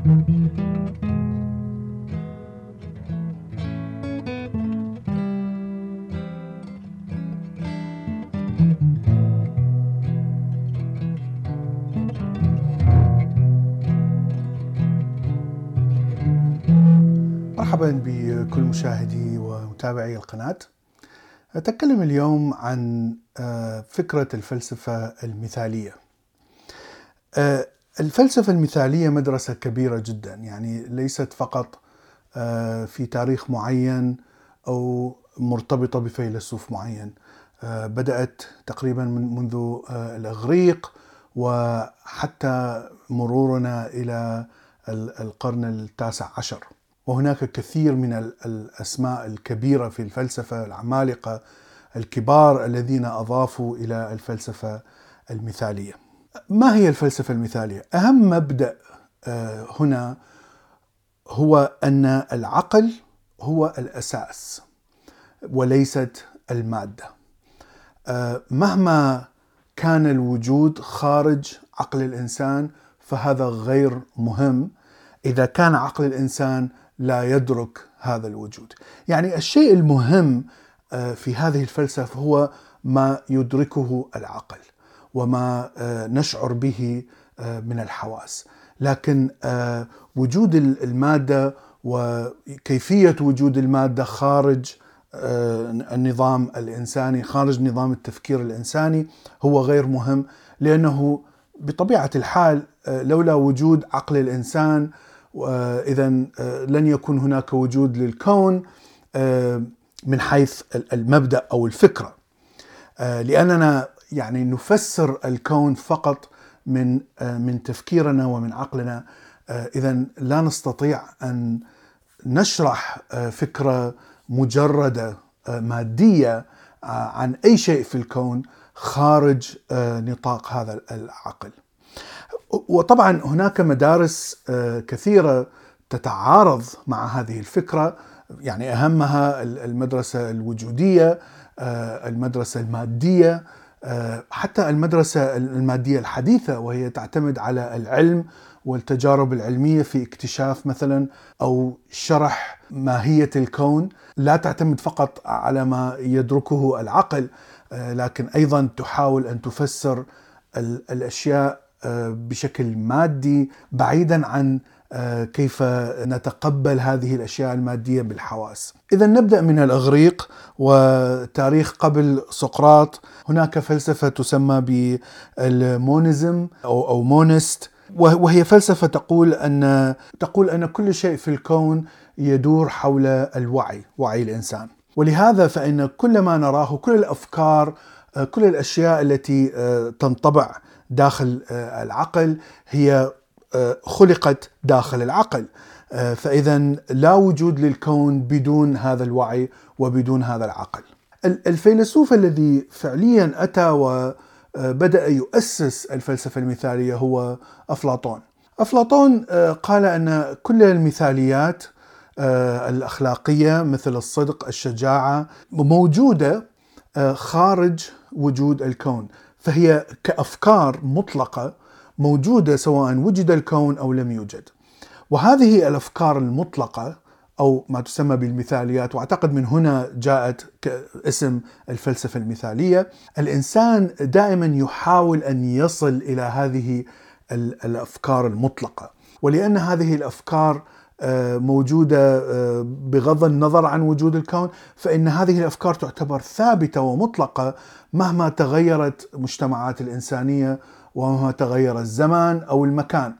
مرحبا بكل مشاهدي ومتابعي القناة. أتكلم اليوم عن آه، فكرة الفلسفة المثالية. آه، الفلسفة المثالية مدرسة كبيرة جدا يعني ليست فقط آه، في تاريخ معين أو مرتبطة بفيلسوف معين بدأت تقريبا منذ الإغريق وحتى مرورنا إلى القرن التاسع عشر وهناك كثير من الأسماء الكبيرة في الفلسفة العمالقة الكبار الذين أضافوا إلى الفلسفة المثالية. ما هي الفلسفة المثالية؟ أهم مبدأ آه، هنا هو أن العقل هو الأساس وليست المادة. آه، مهما كان الوجود خارج عقل الإنسان فهذا غير مهم إذا كان عقل الإنسان لا يدرك هذا الوجود يعني الشيء المهم آه، في هذه الفلسفة هو ما يدركه العقل وما آه، نشعر به آه، من الحواس. لكن وجود المادة وكيفية وجود المادة خارج النظام الإنساني خارج نظام التفكير الإنساني هو غير مهم لأنه بطبيعة الحال لولا وجود عقل الإنسان اذا آه، لن يكون هناك وجود للكون آه، من حيث المبدأ أو الفكرة. آه، لأننا يعني نفسر الكون فقط من من تفكيرنا ومن عقلنا اذا لا نستطيع أن نشرح فكرة مجردة مادية عن أي شيء في الكون خارج نطاق هذا العقل. وطبعا هناك مدارس آه، كثيرة تتعارض مع هذه الفكرة يعني أهمها المدرسة الوجودية آه، المدرسة المادية آه، حتى المدرسة المادية الحديثة وهي تعتمد على العلم والتجارب العلمية في اكتشاف مثلا أو شرح ماهية الكون لا تعتمد فقط على ما يدركه العقل لكن أيضا تحاول أن تفسر الأشياء بشكل مادي بعيدا عن آه، كيف نتقبل هذه الأشياء المادية بالحواس. إذا نبدأ من الإغريق وتاريخ قبل سقراط هناك فلسفة تسمى بال monism أو أو monist وهي فلسفة تقول أن تقول أن كل شيء في الكون يدور حول الوعي، وعي الإنسان. ولهذا فإن كل ما نراه كل الأفكار آه، كل الأشياء التي آه، تنطبع داخل آه، العقل هي آه، خلقت داخل العقل آه، فاذا لا وجود للكون بدون هذا الوعي وبدون هذا العقل. الفيلسوف الذي فعليا أتى وبدا يؤسس الفلسفة المثالية هو أفلاطون. أفلاطون قال أن كل المثاليات الأخلاقية مثل الصدق، الشجاعة موجودة خارج وجود الكون، فهي كأفكار مطلقة موجودة سواء وجد الكون أو لم يوجد. وهذه الأفكار المطلقة أو ما تسمى بالمثاليات وأعتقد من هنا جاءت اسم الفلسفة المثالية، الإنسان دائما يحاول أن يصل إلى هذه الأفكار المطلقة، ولأن هذه الأفكار آه، موجودة آه، بغض النظر عن وجود الكون فإن هذه الأفكار تعتبر ثابتة ومطلقة مهما تغيرت مجتمعات الإنسانية ومهما تغير الزمان أو المكان.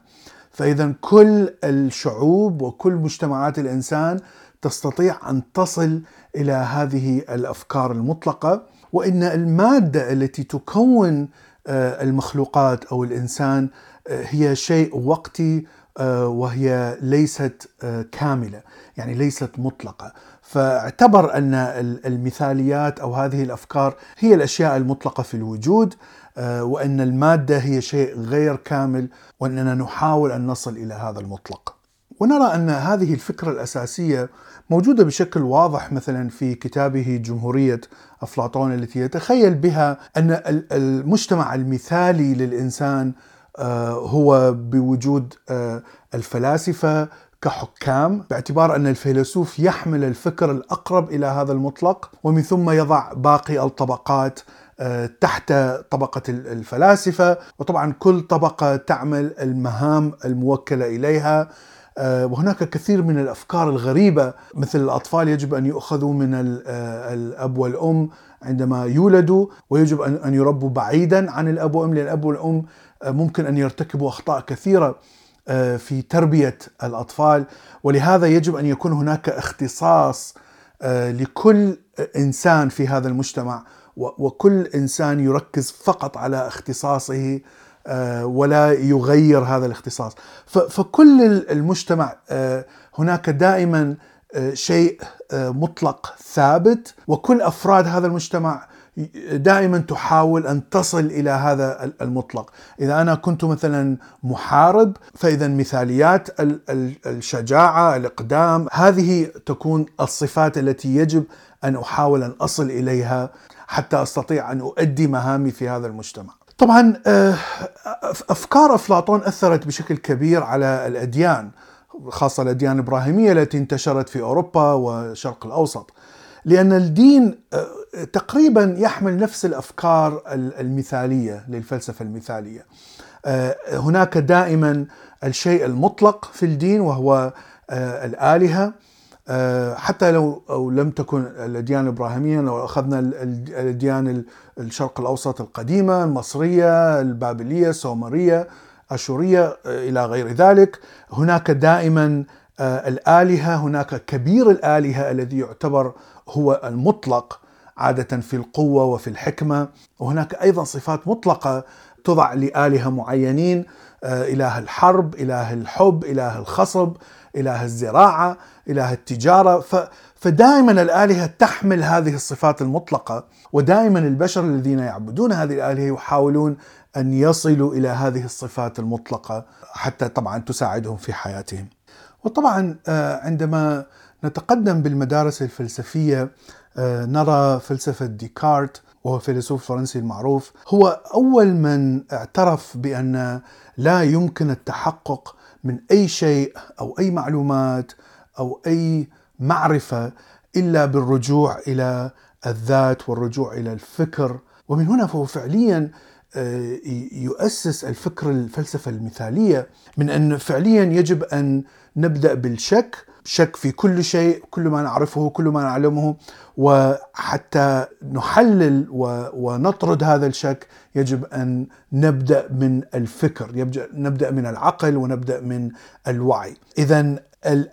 فإذا كل الشعوب وكل مجتمعات الإنسان تستطيع أن تصل إلى هذه الأفكار المطلقة وإن المادة التي تكون آه، المخلوقات أو الإنسان هي شيء وقتي آه، وهي ليست آه، كاملة يعني ليست مطلقة فاعتبر أن المثاليات أو هذه الأفكار هي الأشياء المطلقة في الوجود آه، وأن المادة هي شيء غير كامل وأننا نحاول أن نصل إلى هذا المطلق. ونرى أن هذه الفكرة الأساسية موجودة بشكل واضح مثلا في كتابه جمهورية أفلاطون التي يتخيل بها أن المجتمع المثالي للإنسان هو بوجود الفلاسفة كحكام باعتبار أن الفيلسوف يحمل الفكر الأقرب إلى هذا المطلق ومن ثم يضع باقي الطبقات آه، تحت طبقة الفلاسفة وطبعا كل طبقة تعمل المهام الموكلة إليها. آه، وهناك كثير من الأفكار الغريبة مثل الأطفال يجب أن يؤخذوا من آه، الأب والأم عندما يولدوا ويجب ان يربوا بعيدا عن الأب والأم لأن الأب والأم ممكن أن يرتكبوا أخطاء كثيرة في تربية الأطفال. ولهذا يجب أن يكون هناك اختصاص لكل إنسان في هذا المجتمع. وكل إنسان يركز فقط على اختصاصه آه، ولا يغير هذا الاختصاص. فكل المجتمع آه، هناك دائما آه، شيء مطلق ثابت وكل أفراد هذا المجتمع دائما تحاول أن تصل إلى هذا المطلق، إذا أنا كنت مثلا محارب فاذا مثاليات الشجاعة، الإقدام، هذه تكون الصفات التي يجب أن أحاول أن أصل إليها حتى أستطيع أن أؤدي مهامي في هذا المجتمع. طبعا آه، أفكار أفلاطون أثرت بشكل كبير على الأديان خاصة الأديان الإبراهيمية التي انتشرت في أوروبا والشرق الأوسط. لأن الدين آه، تقريبا يحمل نفس الأفكار المثالية للفلسفة المثالية. آه، هناك دائما الشيء المطلق في الدين وهو الآلهة آه، حتى لو أو لم تكن الأديان الإبراهيمية لو أخذنا الأديان الشرق الأوسط القديمة المصرية البابلية السومرية أشورية آه، إلى غير ذلك هناك دائما آه، الآلهة هناك كبير الآلهة الذي يعتبر هو المطلق عادة في القوة وفي الحكمة. وهناك أيضا صفات مطلقة تضع لآلهة معينين إله الحرب إله الحب إله الخصب إله الزراعة إله التجارة. ف فدائما الآلهة تحمل هذه الصفات المطلقة ودائما البشر الذين يعبدون هذه الآلهة يحاولون أن يصلوا إلى هذه الصفات المطلقة حتى طبعا تساعدهم في حياتهم. وطبعا آه، عندما نتقدم بالمدارس الفلسفية آه، نرى فلسفة ديكارت وهو فيلسوف فرنسي المعروف. هو أول من اعترف بأن لا يمكن التحقق من أي شيء أو أي معلومات أو أي معرفة إلا بالرجوع إلى الذات والرجوع إلى الفكر. ومن هنا فهو فعليا آه، يؤسس الفكر الفلسفة المثالية من أن فعليا يجب أن نبدأ بالشك شك في كل شيء كل ما نعرفه كل ما نعلمه وحتى نحلل ونطرد هذا الشك يجب أن نبدأ من الفكر نبدأ من العقل ونبدأ من الوعي. اذا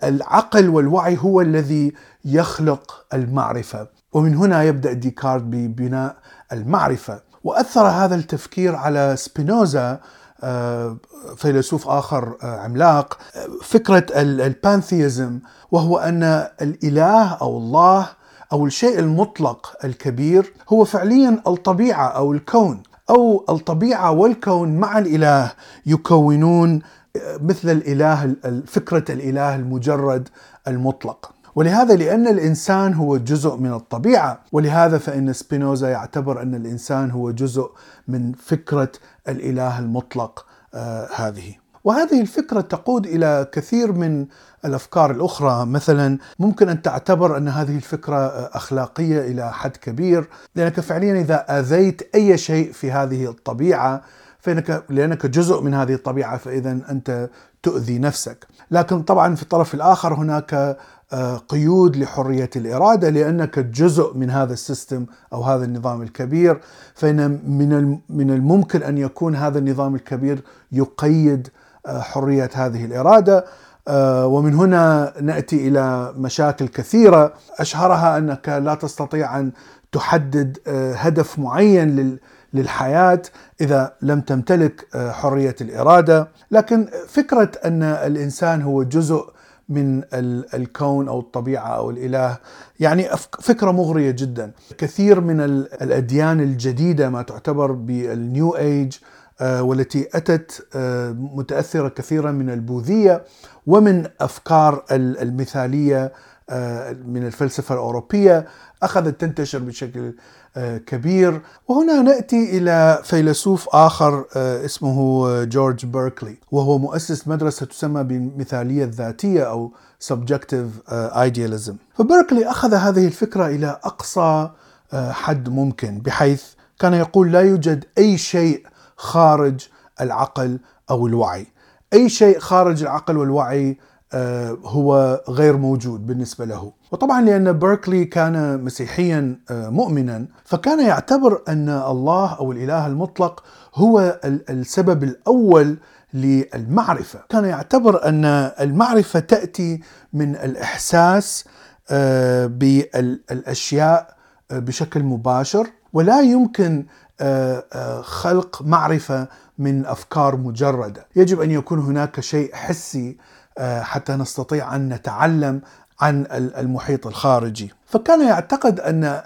العقل والوعي هو الذي يخلق المعرفة. ومن هنا يبدأ ديكارت ببناء المعرفة. وأثر هذا التفكير على سبينوزا فيلسوف آخر آه، عملاق. فكرة ال pantheism وهو أن الإله أو الله أو الشيء المطلق الكبير هو فعليا الطبيعة أو الكون أو الطبيعة والكون مع الإله يكونون آه، مثل الإله فكرة الإله المجرد المطلق. ولهذا لأن الإنسان هو جزء من الطبيعة ولهذا فإن سبينوزا يعتبر أن الإنسان هو جزء من فكرة الإله المطلق آه هذه. وهذه الفكرة تقود إلى كثير من الأفكار الأخرى. مثلا ممكن أن تعتبر أن هذه الفكرة آه، أخلاقية إلى حد كبير لأنك فعليا إذا آذيت أي شيء في هذه الطبيعة فإنك لأنك جزء من هذه الطبيعة فإذا أنت تؤذي نفسك. لكن طبعا في الطرف الآخر هناك آه، قيود لحرية الإرادة لأنك جزء من هذا السيستم أو هذا النظام الكبير. فإن من الممكن أن يكون هذا النظام الكبير يقيد آه، حرية هذه الإرادة. آه، ومن هنا نأتي إلى مشاكل كثيرة. أشهرها أنك لا تستطيع أن تحدد هدف معين للحياة إذا لم تمتلك حرية الإرادة. لكن فكرة أن الإنسان هو جزء من الكون أو الطبيعة أو الإله يعني فكرة مغرية جدا. كثير من الأديان الجديدة ما تعتبر بالنيو إيج آه، والتي أتت آه، متأثرة كثيرا من البوذية ومن أفكار المثالية من الفلسفة الأوروبية أخذت تنتشر بشكل كبير. وهنا نأتي إلى فيلسوف آخر اسمه جورج بيركلي. وهو مؤسس مدرسة تسمى بالمثالية الذاتية أو subjective idealism. فبيركلي أخذ هذه الفكرة إلى أقصى حد ممكن بحيث كان يقول لا يوجد أي شيء خارج العقل أو الوعي. أي شيء خارج العقل والوعي آه، هو غير موجود بالنسبة له. وطبعا لأن بيركلي كان مسيحيا آه، مؤمنا فكان يعتبر أن الله أو الإله المطلق هو السبب الأول للمعرفة. كان يعتبر أن المعرفة تأتي من الإحساس آه، بالأشياء بشكل مباشر. ولا يمكن خلق معرفة من أفكار مجردة، يجب أن يكون هناك شيء حسي آه، حتى نستطيع أن نتعلم عن المحيط الخارجي، فكان يعتقد أن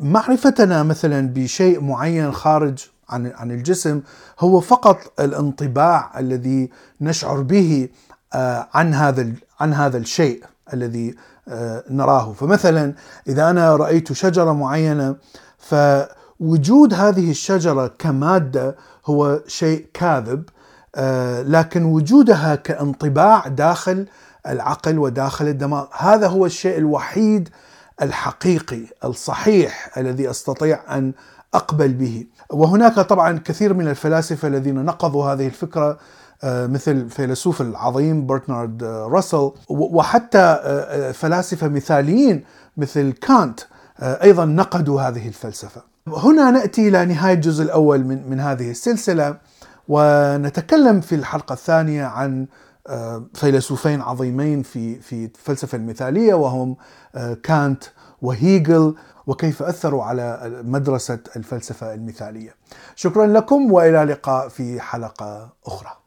معرفتنا مثلا بشيء معين خارج عن عن الجسم هو فقط الانطباع الذي نشعر به آه، عن هذا عن هذا الشيء الذي آه، نراه، فمثلا إذا أنا رأيت شجرة معينة فوجود هذه الشجرة كمادة هو شيء كاذب آه، لكن وجودها كانطباع داخل العقل وداخل الدماغ هذا هو الشيء الوحيد الحقيقي الصحيح الذي أستطيع أن أقبل به. وهناك طبعا كثير من الفلاسفة الذين نقضوا هذه الفكرة آه، مثل الفيلسوف العظيم برتنارد راسل وحتى آه، فلاسفة مثاليين مثل كانت أيضا نقدوا هذه الفلسفة. هنا نأتي إلى نهاية الجزء الأول من من هذه السلسلة. ونتكلم في الحلقة الثانية عن آه، فيلسوفين عظيمين في في الفلسفة المثالية وهم آه، كانت وهيجل وكيف أثروا على مدرسة الفلسفة المثالية. شكرا لكم وإلى اللقاء في حلقة أخرى.